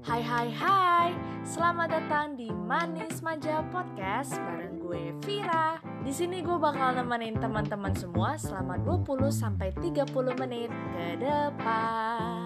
Hai hai hai, selamat datang di Manis Manja Podcast bareng gue Vira. Di sini gue bakal nemenin teman-teman semua selama 20 sampai 30 menit ke depan.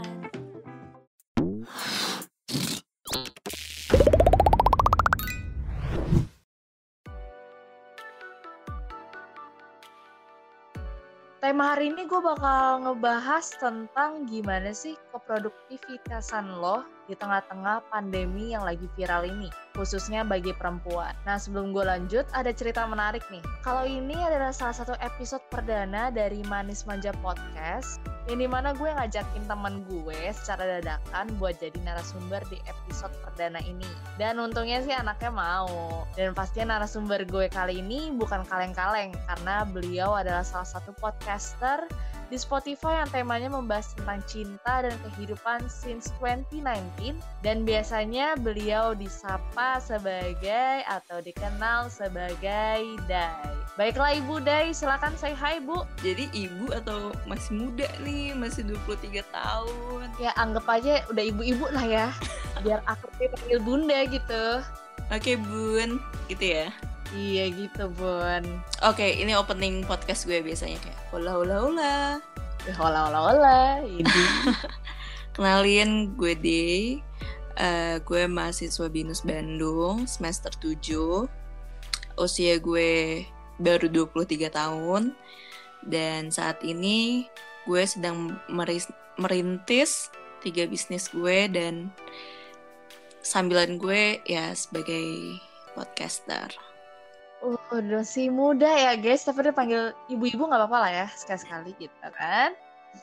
Tema hari ini gue bakal ngebahas tentang gimana sih keproduktivitasan lo di tengah-tengah pandemi yang lagi viral ini, khususnya bagi perempuan. Nah, sebelum gue lanjut, ada cerita menarik nih. Kalau ini adalah salah satu episode perdana dari Manis Manja Podcast, yang di mana gue ngajakin temen gue secara dadakan buat jadi narasumber di episode perdana ini. Dan untungnya sih anaknya mau. Dan pastinya narasumber gue kali ini bukan kaleng-kaleng, karena beliau adalah salah satu podcaster di Spotify yang temanya membahas tentang cinta dan kehidupan since 2019 dan biasanya beliau disapa sebagai atau dikenal sebagai Dai. Baiklah Ibu Dai, silakan say hi Bu. Jadi ibu atau masih muda nih, masih 23 tahun. Ya anggap aja udah ibu-ibu lah ya, biar aku panggil Bunda gitu. Oke bun, gitu ya. Iya gitu Bun. Oke, ini opening podcast gue biasanya kayak hola hola hola. Ya, Hola hola hola, ini. Kenalin gue Day. Eh, gue mahasiswa BINUS Bandung semester 7. Usia gue baru 23 tahun. Dan saat ini gue sedang merintis tiga bisnis gue dan sambilan gue ya sebagai podcaster. Uh, udah si muda ya guys, tapi udah panggil ibu-ibu nggak apa-apa lah ya sekali-sekali gitu kan.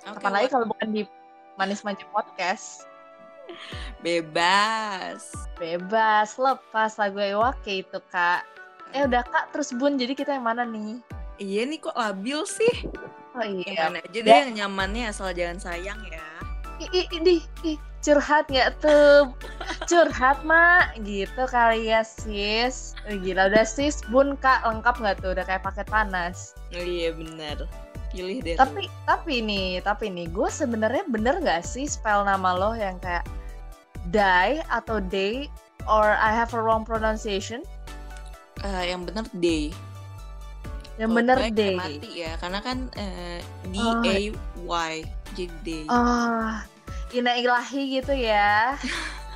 Oke, Kapan lagi Wak. kalau bukan di manis manja podcast. bebas. Bebas, lepas lagu Ewake itu kak. Eh udah kak, terus bun, jadi kita yang mana nih? Iya nih kok labil sih. Oh Yang iya. mana aja deh yang nyamannya asal jangan sayang ya. Ih, ih, ih, curhat nggak tuh? curhat mak, gitu kali ya sis. Eh, gila udah sis, bun kak lengkap nggak tuh? Udah kayak paket panas. Oh, iya benar. Pilih deh. Tapi tapi nih, tapi nih, gue sebenarnya bener nggak sih spell nama lo yang kayak die atau day or I have a wrong pronunciation? Eh, yang benar day. Yang kayak day. Mati ya, karena kan eh, D Oh. A Y jadi day. Ah, ina ilahi gitu ya.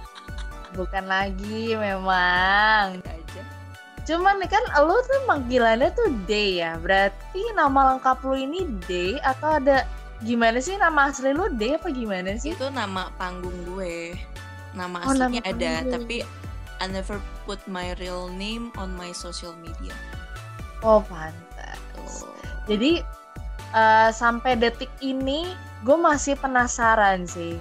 Bukan lagi memang. aja. Cuman nih kan lo tuh panggilannya tuh Day ya. Berarti nama lengkap lo ini Day atau ada gimana sih nama asli lo Day apa gimana sih? Itu nama panggung gue. Nama Oh, nama aslinya ada, panggung. tapi I never put my real name on my social media. Oh pantas. Jadi eh, sampai detik ini gue masih penasaran sih.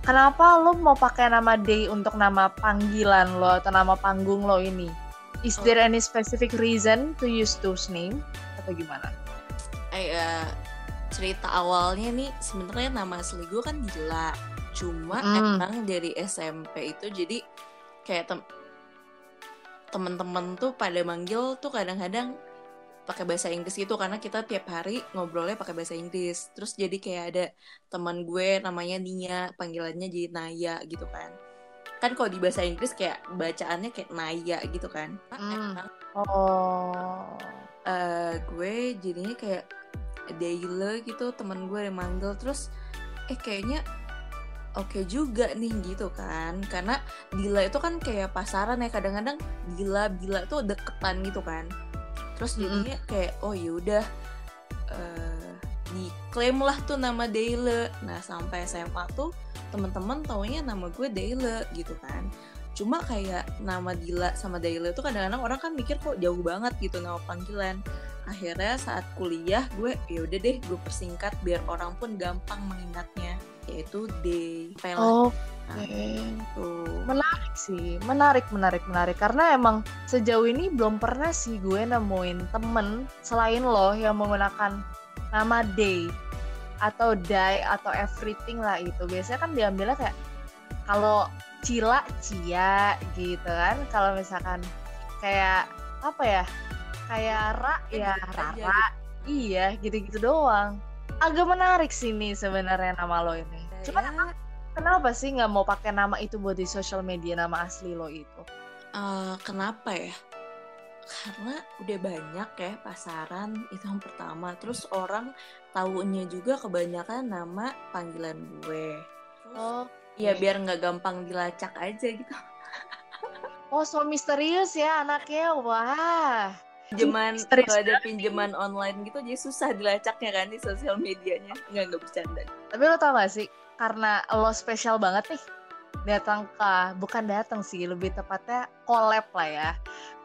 Kenapa lo mau pakai nama Day untuk nama panggilan lo atau nama panggung lo ini? Is Oh. there any specific reason to use those name atau gimana? Eh, eh, cerita awalnya nih sebenarnya nama asli gue kan Dila. Cuma Hmm. emang dari SMP itu jadi kayak tem temen-temen tuh pada manggil tuh kadang-kadang pakai bahasa Inggris gitu karena kita tiap hari ngobrolnya pakai bahasa Inggris. Terus jadi kayak ada teman gue namanya Nia, panggilannya jadi Naya gitu kan. Kan kalau di bahasa Inggris kayak bacaannya kayak Naya gitu kan. Emang Oh. eh, gue jadinya kayak Dayle gitu teman gue yang manggil terus eh kayaknya oke juga nih gitu kan. Karena Dila itu kan kayak pasaran ya kadang-kadang Dila Bila tuh deketan gitu kan. Terus jadinya kayak oh yaudah eh diklaim lah tuh nama Dayle. Nah sampai SMA tuh teman-teman taunya nama gue Dayle gitu kan. Cuma kayak nama Dila sama Dayle tuh kadang-kadang orang kan mikir kok jauh banget gitu nama panggilan akhirnya saat kuliah gue ya udah deh gue persingkat biar orang pun gampang mengingatnya yaitu Day Pela Oke. tuh Menarik sih, menarik, menarik, menarik. Karena emang sejauh ini belum pernah sih gue nemuin temen selain lo yang menggunakan nama Day atau Die atau everything lah itu. Biasanya kan diambilnya kayak kalau Cila, Cia gitu kan. Kalau misalkan kayak apa ya? Kayak Ra Ya, ya gitu aja Rara. Iya, gitu-gitu doang. Agak menarik sih nih sebenarnya nama lo ini. Cuman ya, emang kenapa sih nggak mau pakai nama itu buat di sosial media nama asli lo itu? Uh, kenapa ya? Karena udah banyak ya pasaran itu yang pertama. Terus orang tahunya juga kebanyakan nama panggilan gue. Terus, oh, ya biar nggak gampang dilacak aja gitu. Oh, so misterius ya anaknya. Wah. Pinjaman kalau ada pinjaman online gitu jadi susah dilacaknya kan di sosial medianya. Nggak nggak bercanda. Tapi lo tau gak sih karena lo spesial banget nih datang ke bukan datang sih lebih tepatnya collab lah ya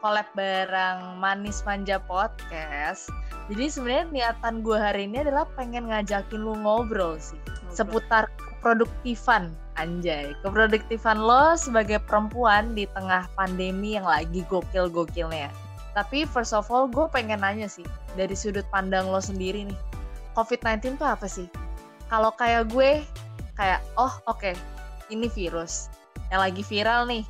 collab bareng Manis Manja Podcast jadi sebenarnya niatan gue hari ini adalah pengen ngajakin lu ngobrol sih ngobrol. seputar keproduktifan anjay keproduktifan lo sebagai perempuan di tengah pandemi yang lagi gokil-gokilnya tapi first of all gue pengen nanya sih dari sudut pandang lo sendiri nih COVID-19 tuh apa sih? Kalau kayak gue kayak oh oke okay, ini virus yang lagi viral nih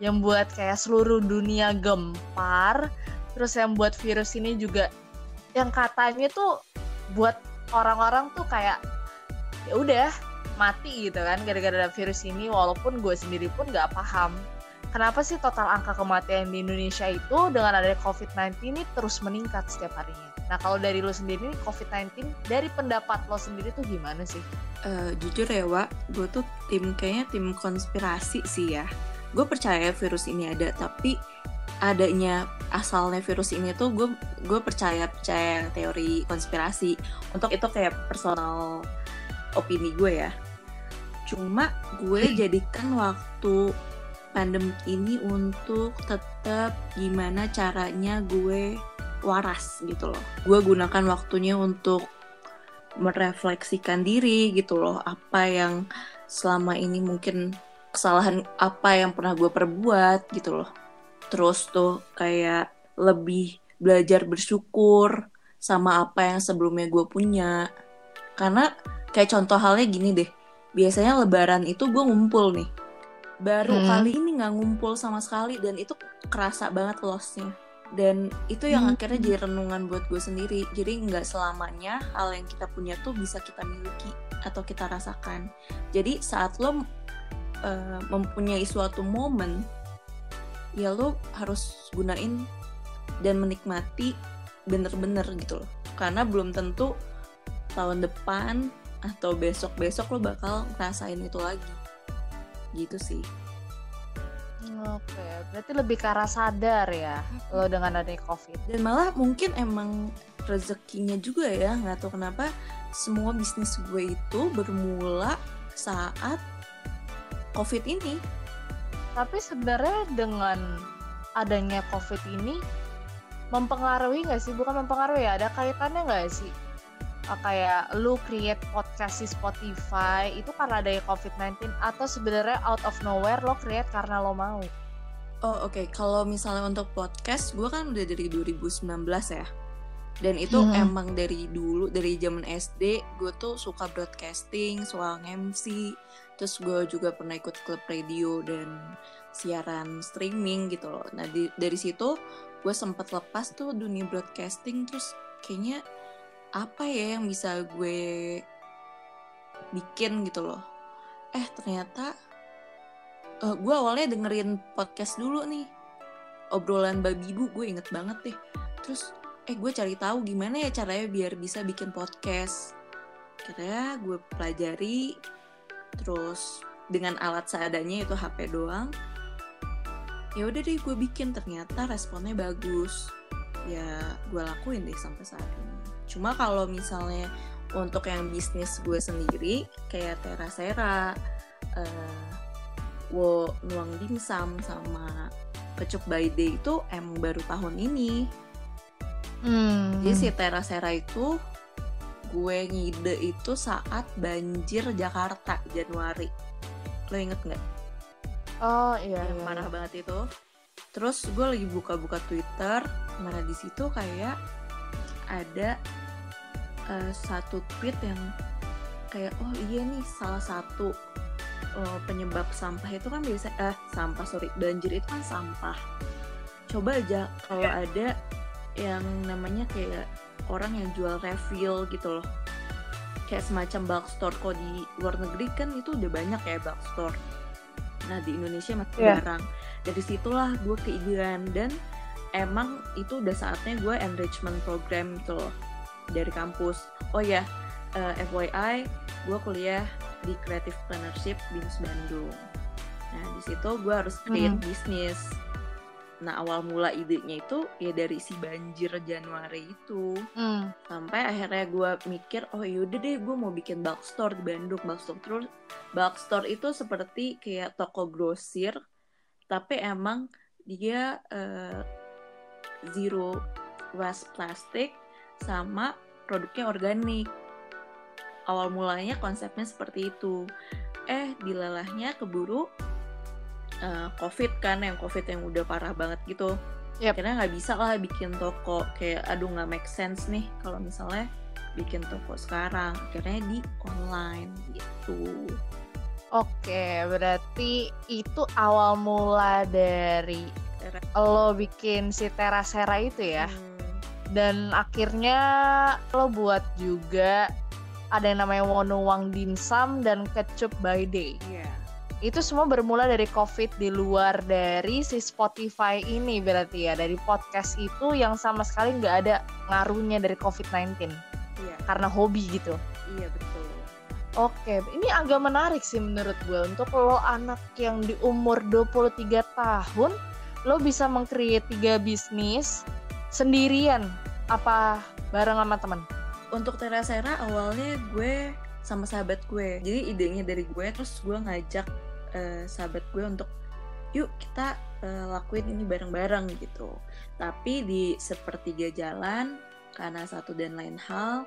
yang buat kayak seluruh dunia gempar terus yang buat virus ini juga yang katanya tuh buat orang-orang tuh kayak ya udah mati gitu kan gara-gara virus ini walaupun gue sendiri pun nggak paham kenapa sih total angka kematian di Indonesia itu dengan adanya COVID-19 ini terus meningkat setiap harinya. Nah kalau dari lo sendiri COVID-19 dari pendapat lo sendiri tuh gimana sih? Uh, jujur ya Wak, gue tuh tim kayaknya tim konspirasi sih ya. Gue percaya virus ini ada, tapi adanya asalnya virus ini tuh gue gue percaya percaya teori konspirasi untuk itu kayak personal opini gue ya cuma gue hmm. jadikan waktu pandemi ini untuk tetap gimana caranya gue waras gitu loh. Gue gunakan waktunya untuk merefleksikan diri gitu loh apa yang selama ini mungkin kesalahan apa yang pernah gue perbuat gitu loh. Terus tuh kayak lebih belajar bersyukur sama apa yang sebelumnya gue punya. Karena kayak contoh halnya gini deh biasanya lebaran itu gue ngumpul nih baru hmm. kali ini nggak ngumpul sama sekali dan itu kerasa banget lossnya. Dan itu yang hmm. akhirnya jadi renungan buat gue sendiri. Jadi nggak selamanya hal yang kita punya tuh bisa kita miliki atau kita rasakan. Jadi saat lo uh, mempunyai suatu momen ya lo harus gunain dan menikmati bener-bener gitu loh. Karena belum tentu tahun depan atau besok-besok lo bakal ngerasain itu lagi gitu sih Oke, berarti lebih ke arah sadar ya lo dengan adanya COVID. Dan malah mungkin emang rezekinya juga ya, nggak tahu kenapa semua bisnis gue itu bermula saat COVID ini. Tapi sebenarnya dengan adanya COVID ini mempengaruhi nggak sih? Bukan mempengaruhi ya, ada kaitannya nggak sih kayak lu create podcast di Spotify itu karena ada COVID-19 atau sebenarnya out of nowhere lo create karena lo mau? Oh oke, okay. kalau misalnya untuk podcast, gue kan udah dari 2019 ya. Dan itu hmm. emang dari dulu, dari zaman SD, gue tuh suka broadcasting, suka MC. Terus gue juga pernah ikut klub radio dan siaran streaming gitu loh. Nah di, dari situ gue sempat lepas tuh dunia broadcasting, terus kayaknya apa ya yang bisa gue bikin gitu loh? Eh ternyata uh, gue awalnya dengerin podcast dulu nih. Obrolan babi ibu gue inget banget deh. Terus eh gue cari tahu gimana ya caranya biar bisa bikin podcast. Kira gue pelajari terus dengan alat seadanya itu HP doang ya udah deh gue bikin. Ternyata responnya bagus. Ya gue lakuin deh sampai saat ini cuma kalau misalnya untuk yang bisnis gue sendiri kayak Terasera, uh, Wo Nuang Dimsum sama Kecuk by Day itu emang baru tahun ini. Hmm. Jadi si Terasera itu gue ngide itu saat banjir Jakarta Januari. Lo inget nggak? Oh iya. Yang iya. parah banget itu. Terus gue lagi buka-buka Twitter, nah di situ kayak ada uh, satu tweet yang kayak oh iya nih salah satu uh, penyebab sampah itu kan biasa eh sampah sorry banjir itu kan sampah coba aja kalau yeah. ada yang namanya kayak orang yang jual refill gitu loh kayak semacam bulk store kok di luar negeri kan itu udah banyak ya bulk store nah di Indonesia masih Yeah. jarang dari situlah gue keidean dan emang itu udah saatnya gue enrichment program gitu loh dari kampus. Oh ya eh, FYI gue kuliah di Creative Partnership BIMS Bandung. Nah di situ gue harus create Hmm. bisnis. Nah awal mula idenya itu ya dari si banjir Januari itu. Hmm. sampai akhirnya gue mikir oh yaudah deh gue mau bikin bulk store di Bandung. Bulk store terus bulk store itu seperti kayak toko grosir tapi emang dia eh, zero waste plastik sama produknya organik. Awal mulanya konsepnya seperti itu. Eh dilalahnya keburu eh, covid kan yang covid yang udah parah banget gitu. Yap. akhirnya nggak bisa lah bikin toko. Kayak aduh nggak make sense nih kalau misalnya bikin toko sekarang. Akhirnya di online gitu. Oke, berarti itu awal mula dari Tera- lo bikin si Terasera itu ya. Hmm, Dan akhirnya lo buat juga ada yang namanya Wonuwang Dimsum dan Kecup by Day. iya Itu semua bermula dari COVID di luar dari si Spotify ini berarti ya. Dari podcast itu yang sama sekali nggak ada ngaruhnya dari COVID-19. iya Karena hobi gitu. iya betul Oke, ini agak menarik sih menurut gue untuk lo anak yang di umur 23 tahun lo bisa mengcreate tiga bisnis sendirian apa bareng sama teman? untuk Terasera awalnya gue sama sahabat gue. Jadi idenya dari gue terus gue ngajak eh, sahabat gue untuk yuk kita eh, lakuin ini bareng-bareng gitu. Tapi di sepertiga jalan karena satu dan lain hal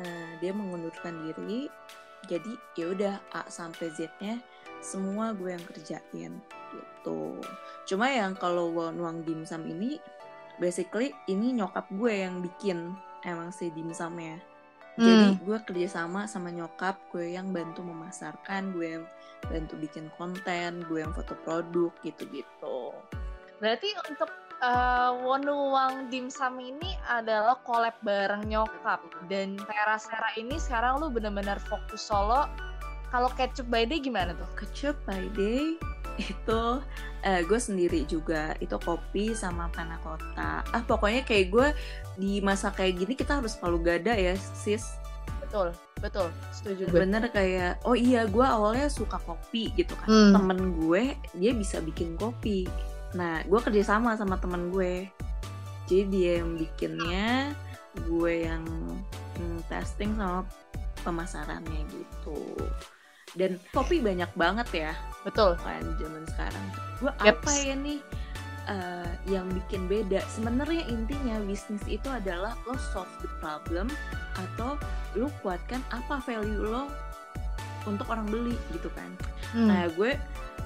eh, dia mengundurkan diri. Jadi ya udah A sampai Z-nya semua gue yang kerjain gitu. Cuma yang kalau Wang Dimsum ini basically ini nyokap gue yang bikin emang si dimsumnya jadi gue kerjasama sama nyokap gue yang bantu memasarkan gue yang bantu bikin konten gue yang foto produk gitu-gitu. Berarti untuk eh, Wonuwang Dimsum ini adalah collab bareng nyokap. Dan Terasera ini sekarang lu bener-bener fokus solo. Kalau Ketchup by Day gimana tuh? Kecup by day itu eh, gue sendiri juga. Itu kopi sama panna cotta. Ah pokoknya kayak gue di masa kayak gini kita harus selalu gada ya sis. Betul, betul, setuju gue. bener kayak oh iya gue awalnya suka kopi gitu kan. Hmm. temen gue dia bisa bikin kopi. Nah gue kerja sama sama temen gue. Jadi dia yang bikinnya gue yang hmm, testing sama pemasarannya gitu dan kopi banyak banget ya. Betul. kan zaman sekarang. Gue Yaps. apa ya nih eh, yang bikin beda? Sebenarnya intinya bisnis itu adalah lo solve the problem atau lo kuatkan apa value lo untuk orang beli gitu kan. Hmm. nah gue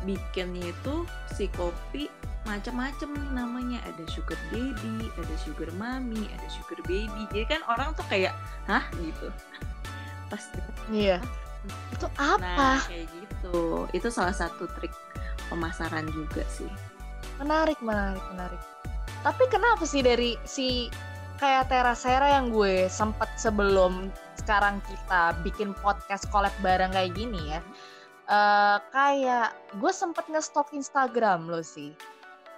bikinnya itu si kopi macam-macam nih namanya. Ada sugar baby ada sugar mommy ada sugar baby. Jadi kan orang tuh kayak hah? gitu. Pas Iya. Itu apa? Nah, kayak gitu. Itu salah satu trik pemasaran juga sih. Menarik, menarik, menarik. Tapi kenapa sih dari si kayak Terasera yang gue sempet sebelum sekarang kita bikin podcast collab bareng kayak gini ya. eh kayak gue sempet nge-stalk Instagram lo sih.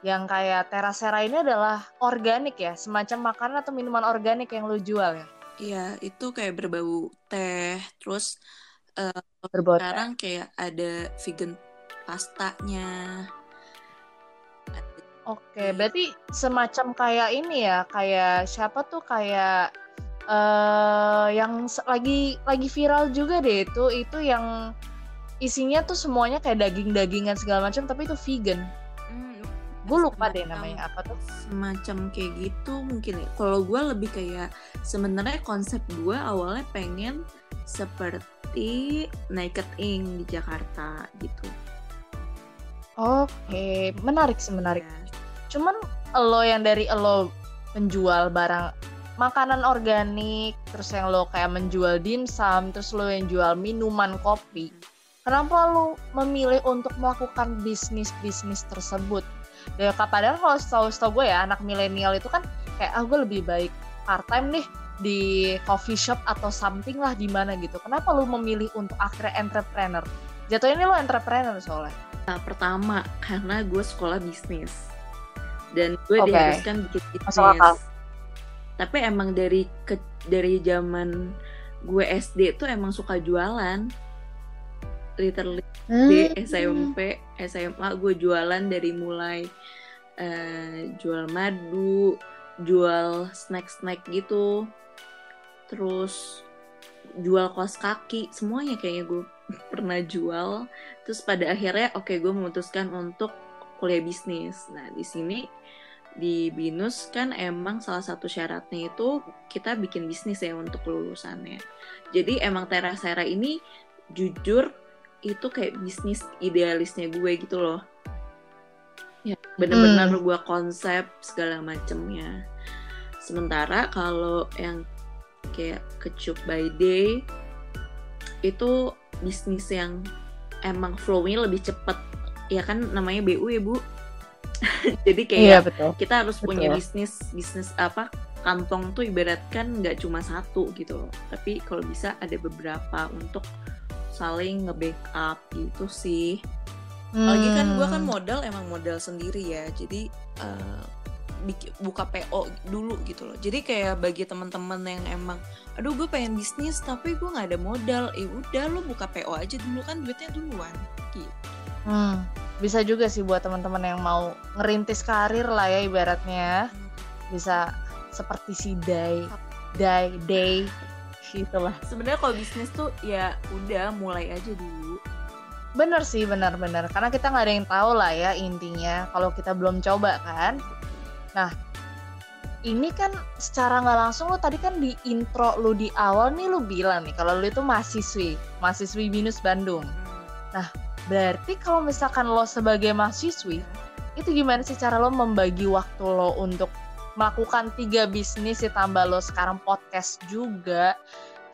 Yang kayak Terasera ini adalah organik ya, semacam makanan atau minuman organik yang lo jual ya. Iya, itu kayak berbau teh. Terus Berbau sekarang kayak ada vegan pastanya. Oke, berarti semacam kayak ini ya, kayak siapa tuh kayak eh yang lagi lagi viral juga deh itu itu yang isinya tuh semuanya kayak daging-dagingan segala macam tapi itu vegan. Hmm, Gue lupa deh namanya apa tuh. Semacam kayak gitu mungkin. ya. Kalau gue lebih kayak sebenarnya konsep gue awalnya pengen seperti Naked Ink di Jakarta gitu. Oke, menarik sih menarik. Ya. Cuman lo yang dari lo penjual barang makanan organik, terus yang lo kayak menjual dimsum, terus lo yang jual minuman kopi. Kenapa lo memilih untuk melakukan bisnis-bisnis tersebut? Ya, padahal kalau setahu setahu gue ya anak milenial itu kan kayak ah gue lebih baik part time nih di coffee shop atau something lah di mana gitu. Kenapa lu memilih untuk akhirnya entrepreneur? Jatuh ini lu entrepreneur soalnya. Nah, pertama karena gue sekolah bisnis dan gue Oke. diharuskan bikin bisnis. Tapi emang dari ke, dari zaman gue SD tuh emang suka jualan. Literally di Hmm. SMP, SMA gue jualan dari mulai eh, jual madu, jual snack-snack gitu, terus jual kaos kaki, semuanya kayaknya gue pernah jual. Terus pada akhirnya, oke gue memutuskan untuk kuliah bisnis. Nah di sini di binus kan emang salah satu syaratnya itu kita bikin bisnis ya untuk lulusannya. Jadi emang Terasera ini jujur itu kayak bisnis idealisnya gue gitu loh. Ya, bener-bener gue konsep segala macemnya. Sementara kalau yang kayak kecup by day itu bisnis yang emang flow-nya lebih cepet. Ya kan namanya BU ya bu. Jadi kayak Iya betul. kita harus punya Betul. bisnis bisnis apa kantong tuh ibaratkan nggak cuma satu gitu loh tapi kalau bisa ada beberapa untuk saling nge-backup gitu sih apalagi kan gue kan Hmm. modal emang modal sendiri ya jadi bik- buka PO dulu gitu loh jadi kayak bagi teman-teman yang emang aduh gue pengen bisnis tapi gue nggak ada modal eh udah lo buka PO aja dulu kan duitnya duluan gitu Hmm, bisa juga sih buat teman-teman yang mau ngerintis karir lah ya ibaratnya. Bisa seperti si Day, Day, Day, gitulah. sebenarnya kalau bisnis tuh ya udah mulai aja dulu Bener sih, bener-bener. Karena kita nggak ada yang tahu lah ya intinya kalau kita belum coba kan. Nah, ini kan secara nggak langsung lo tadi kan di intro lu di awal nih lu bilang nih kalau lu itu mahasiswi, mahasiswi Binus Bandung. Berarti kalau misalkan lo sebagai mahasiswi, itu gimana sih cara lo membagi waktu lo untuk melakukan tiga bisnis ditambah lo sekarang podcast juga,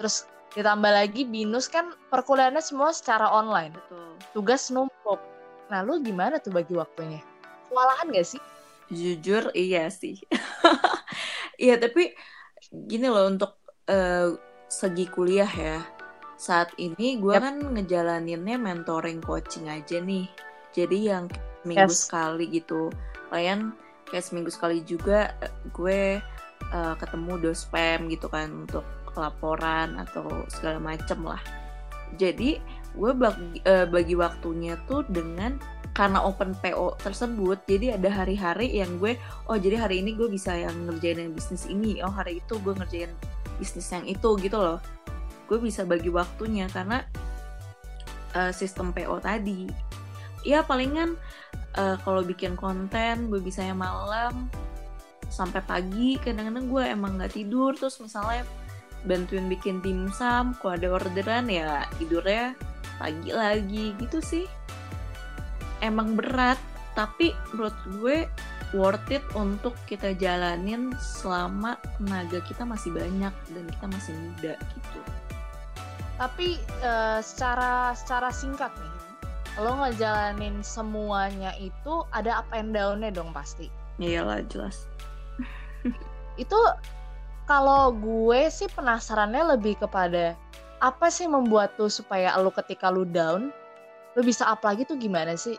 terus ditambah lagi binus kan perkuliahannya semua secara online, betul tugas numpuk. Nah lo gimana tuh bagi waktunya? Kewalahan gak sih? Jujur iya sih. Iya tapi gini loh untuk eh, segi kuliah ya. Saat ini gue Yap. kan ngejalaninnya mentoring coaching aja nih. Jadi yang minggu Yes. sekali gitu. Kalian kayak seminggu sekali juga eh, gue eh, ketemu dospem gitu kan untuk laporan atau segala macem lah. Jadi gue bagi, eh, bagi waktunya tuh dengan karena open PO tersebut jadi ada hari-hari yang gue oh jadi hari ini gue bisa yang ngerjain yang bisnis ini oh hari itu gue ngerjain bisnis yang itu gitu loh. Gue bisa bagi waktunya karena eh, sistem PO tadi. Ya palingan eh, kalau bikin konten gue bisa yang malam sampai pagi kadang-kadang gue emang nggak tidur terus misalnya bantuin bikin dimsum kalau ada orderan ya tidurnya pagi lagi gitu sih emang berat tapi menurut gue worth it untuk kita jalanin selama tenaga kita masih banyak dan kita masih muda gitu. Tapi eh, secara secara singkat nih, lo ngejalanin semuanya itu ada up and down-nya dong pasti. iyalah jelas. Itu kalau gue sih penasarannya lebih kepada apa sih membuat tuh supaya lo ketika lu down lo bisa up lagi tuh gimana sih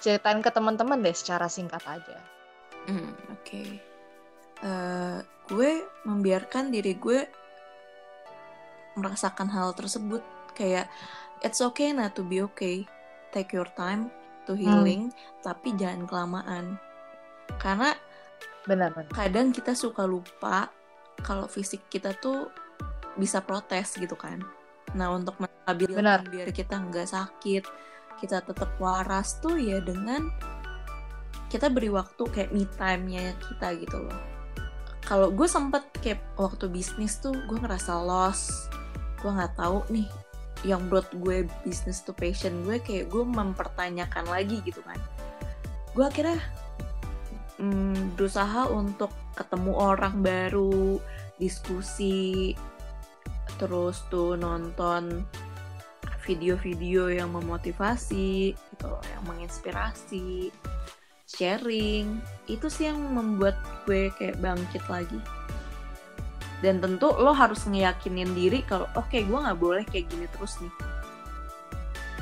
ceritain ke teman-teman deh secara singkat aja. Hmm, oke. Eh, gue membiarkan diri gue merasakan hal tersebut. Kayak it's okay not to be okay. Take your time to healing tapi jangan kelamaan. Karena benar-benar kadang kita suka lupa kalau fisik kita tuh bisa protes gitu kan. Nah untuk Benar. menstabilkan biar kita nggak sakit, kita tetap waras tuh ya dengan kita beri waktu kayak me time-nya kita gitu loh. Kalau gue sempet kayak waktu bisnis tuh gue ngerasa lost, gue nggak tahu nih yang menurut gue bisnis to passion gue kayak gue mempertanyakan lagi gitu kan. Gue akhirnya mm, berusaha untuk ketemu orang baru, diskusi, terus tuh nonton video-video yang memotivasi, gitu loh, yang menginspirasi, sharing. Itu sih yang membuat gue kayak bangkit lagi. dan tentu lo harus ngeyakinin diri kalau oke okay, gue nggak boleh kayak gini terus nih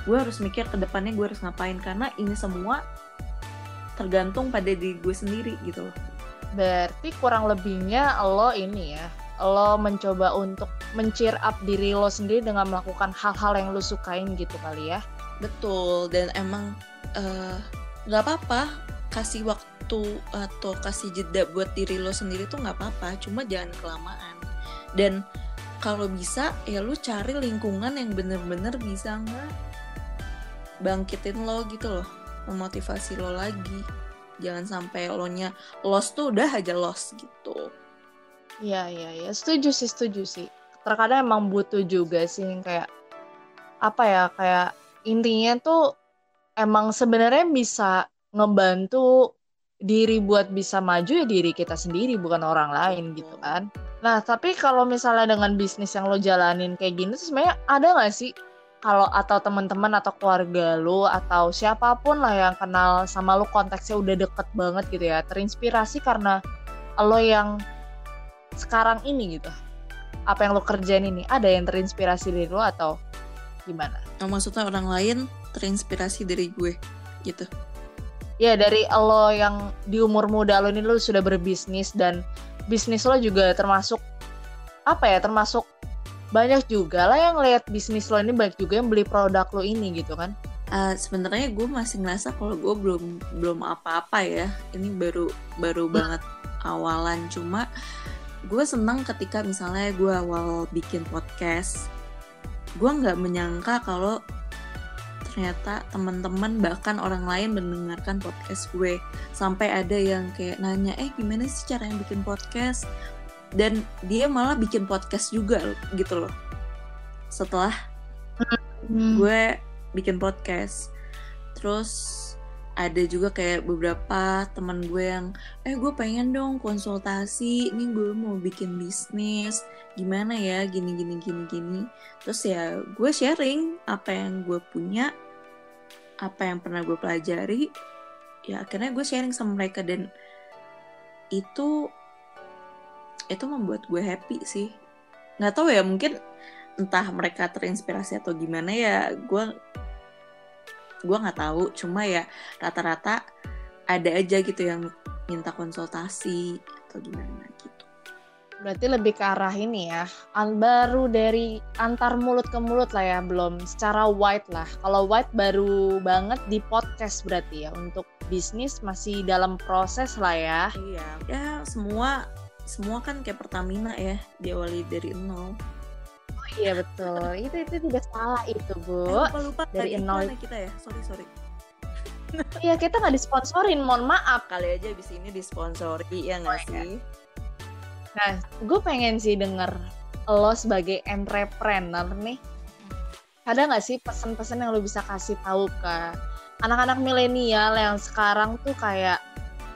gue harus mikir ke depannya gue harus ngapain karena ini semua tergantung pada diri gue sendiri gitu loh berarti kurang lebihnya lo ini ya lo mencoba untuk mencir up diri lo sendiri dengan melakukan hal-hal yang lo sukain gitu kali ya? Betul dan emang eh, nggak uh, apa-apa. Kasih waktu atau kasih jeda buat diri lo sendiri tuh nggak apa-apa cuma jangan kelamaan. Dan kalau bisa ya lu cari lingkungan yang bener-bener bisa nggak bangkitin lo gitu loh memotivasi lo lagi. Jangan sampai lo nya lost tuh udah aja lost gitu iya iya iya. Setuju sih setuju sih. Terkadang emang butuh juga sih kayak apa ya kayak intinya tuh emang sebenarnya bisa ngebantu diri buat bisa maju ya diri kita sendiri bukan orang lain gitu kan. Nah tapi kalau misalnya dengan bisnis yang lo jalanin kayak gini tuh sebenarnya ada nggak sih? Kalau atau teman-teman atau keluarga lo atau siapa pun lah yang kenal sama lo konteksnya udah deket banget gitu ya terinspirasi karena lo yang sekarang ini gitu. Apa yang lo kerjain ini? Ada yang terinspirasi dari lo atau gimana? Nah, maksudnya orang lain terinspirasi dari gue gitu. Ya dari lo yang di umur muda lo ini lo sudah berbisnis dan bisnis lo juga termasuk apa ya termasuk banyak juga lah yang lihat bisnis lo ini banyak juga yang beli produk lo ini gitu kan? Uh, sebenarnya gue masih ngerasa kalau gue belum belum apa-apa ya. Ini baru baru banget awalan. Cuma gue senang ketika misalnya gue awal bikin podcast gue nggak menyangka kalau ternyata teman-teman bahkan orang lain mendengarkan podcast gue. Sampai ada yang kayak nanya eh gimana sih cara yang bikin podcast? Dan dia malah bikin podcast juga gitu loh. Setelah hmm. gue bikin podcast terus ada juga kayak beberapa teman gue yang eh gue pengen dong konsultasi. Ini gue mau bikin bisnis. Gimana ya? Gini gini gini gini. Terus ya gue sharing apa yang gue punya apa yang pernah gue pelajari. Ya akhirnya gue sharing sama mereka dan itu itu membuat gue happy sih. Nggak tahu ya mungkin entah mereka terinspirasi atau gimana ya gue gue nggak tahu cuma ya rata-rata ada aja gitu yang minta konsultasi atau gimana gitu Berarti lebih ke arah ini ya, baru dari antar mulut ke mulut lah ya, belum secara white lah. Kalau white baru banget di podcast berarti ya, untuk bisnis masih dalam proses lah ya. Iya, ya semua semua kan kayak Pertamina ya, diawali dari nol. Iya betul, itu itu tidak salah itu bu. Eh, lupa lupa dari nol kita ya, sorry sorry. Iya kita nggak disponsorin, mohon maaf. Kali aja abis ini disponsori ya nggak oh, iya. sih? Nah, gue pengen sih denger lo sebagai entrepreneur nih. Ada nggak sih pesan-pesan yang lo bisa kasih tahu ke anak-anak milenial yang sekarang tuh kayak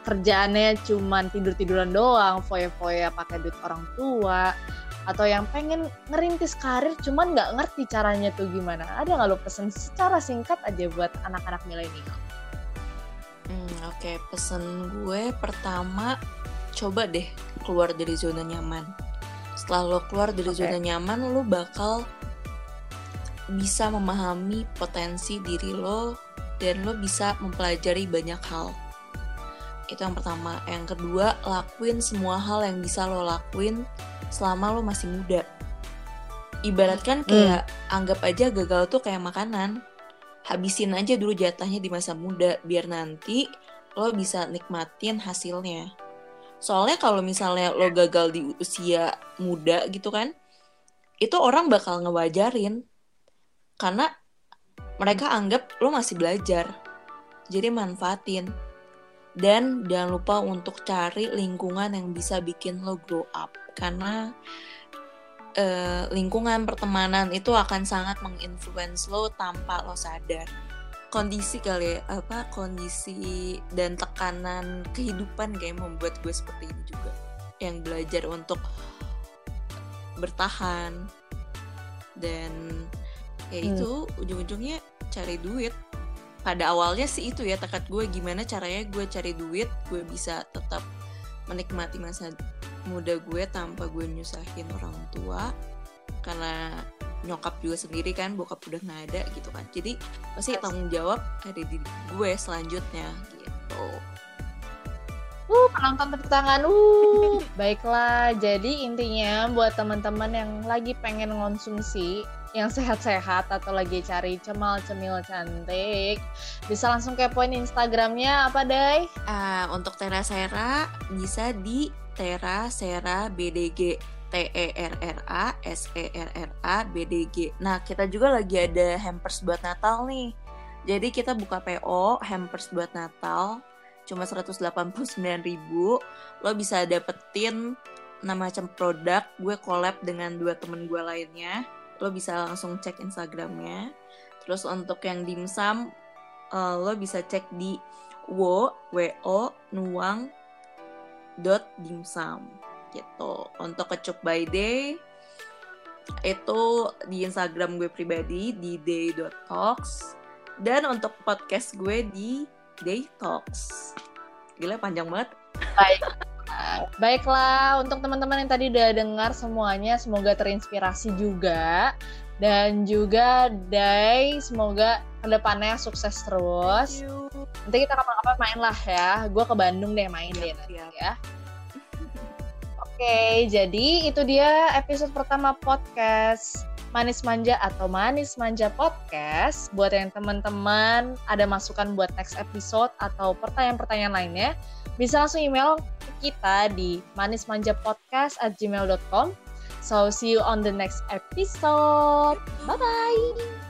kerjaannya cuman tidur-tiduran doang, foya-foya pakai duit orang tua, atau yang pengen ngerintis karir cuman nggak ngerti caranya tuh gimana. Ada nggak lo pesan secara singkat aja buat anak-anak milenial? Hmm, Oke, okay. pesan gue pertama coba deh keluar dari zona nyaman. Setelah lo keluar dari okay. zona nyaman, lo bakal bisa memahami potensi diri lo dan lo bisa mempelajari banyak hal. Itu yang pertama. Yang kedua, lakuin semua hal yang bisa lo lakuin selama lo masih muda. Ibaratkan hmm. kayak hmm. anggap aja gagal tuh kayak makanan. Habisin aja dulu jatahnya di masa muda biar nanti lo bisa nikmatin hasilnya. Soalnya kalau misalnya lo gagal di usia muda gitu kan, itu orang bakal ngewajarin. Karena mereka anggap lo masih belajar. Jadi manfaatin. Dan jangan lupa untuk cari lingkungan yang bisa bikin lo grow up. Karena uh, lingkungan pertemanan itu akan sangat menginfluence lo tanpa lo sadar. Kondisi kali ya, apa kondisi dan tekanan kehidupan kayak membuat gue seperti ini juga. Yang belajar untuk bertahan dan ya hmm. itu ujung-ujungnya cari duit. Pada awalnya sih itu ya tekad gue gimana caranya gue cari duit gue bisa tetap menikmati masa muda gue tanpa gue nyusahin orang tua karena nyokap juga sendiri kan bokap udah nggak ada gitu kan jadi pasti tanggung jawab ada di gue selanjutnya gitu Uh, penonton tepuk tangan. Uh, baiklah. Jadi intinya buat teman-teman yang lagi pengen konsumsi yang sehat-sehat atau lagi cari cemal-cemil cantik, bisa langsung kepoin Instagramnya apa, Day? Uh, untuk Tera Sera bisa di Tera Sera BDG. T E R R A S E R R A B D G. Nah, kita juga lagi ada hampers buat Natal nih. Jadi kita buka PO hampers buat Natal cuma 189.000. Lo bisa dapetin nama macam produk. Gue collab dengan dua temen gue lainnya. Lo bisa langsung cek Instagramnya. Terus untuk yang dimsum, uh, lo bisa cek di wo wo nuang dot dimsum gitu. Untuk kecup by day itu di Instagram gue pribadi di day.talks dan untuk podcast gue di day talks. Gila panjang banget. Baik. Baiklah untuk teman-teman yang tadi udah dengar semuanya semoga terinspirasi juga. Dan juga Day semoga ke depannya sukses terus nanti kita kapan-kapan main lah ya gue ke Bandung deh main deh nanti ya Oke, jadi itu dia episode pertama podcast Manis Manja atau Manis Manja Podcast. Buat yang teman-teman ada masukan buat next episode atau pertanyaan-pertanyaan lainnya, bisa langsung email kita di manismanjapodcast at gmail.com. So, see you on the next episode. Bye-bye!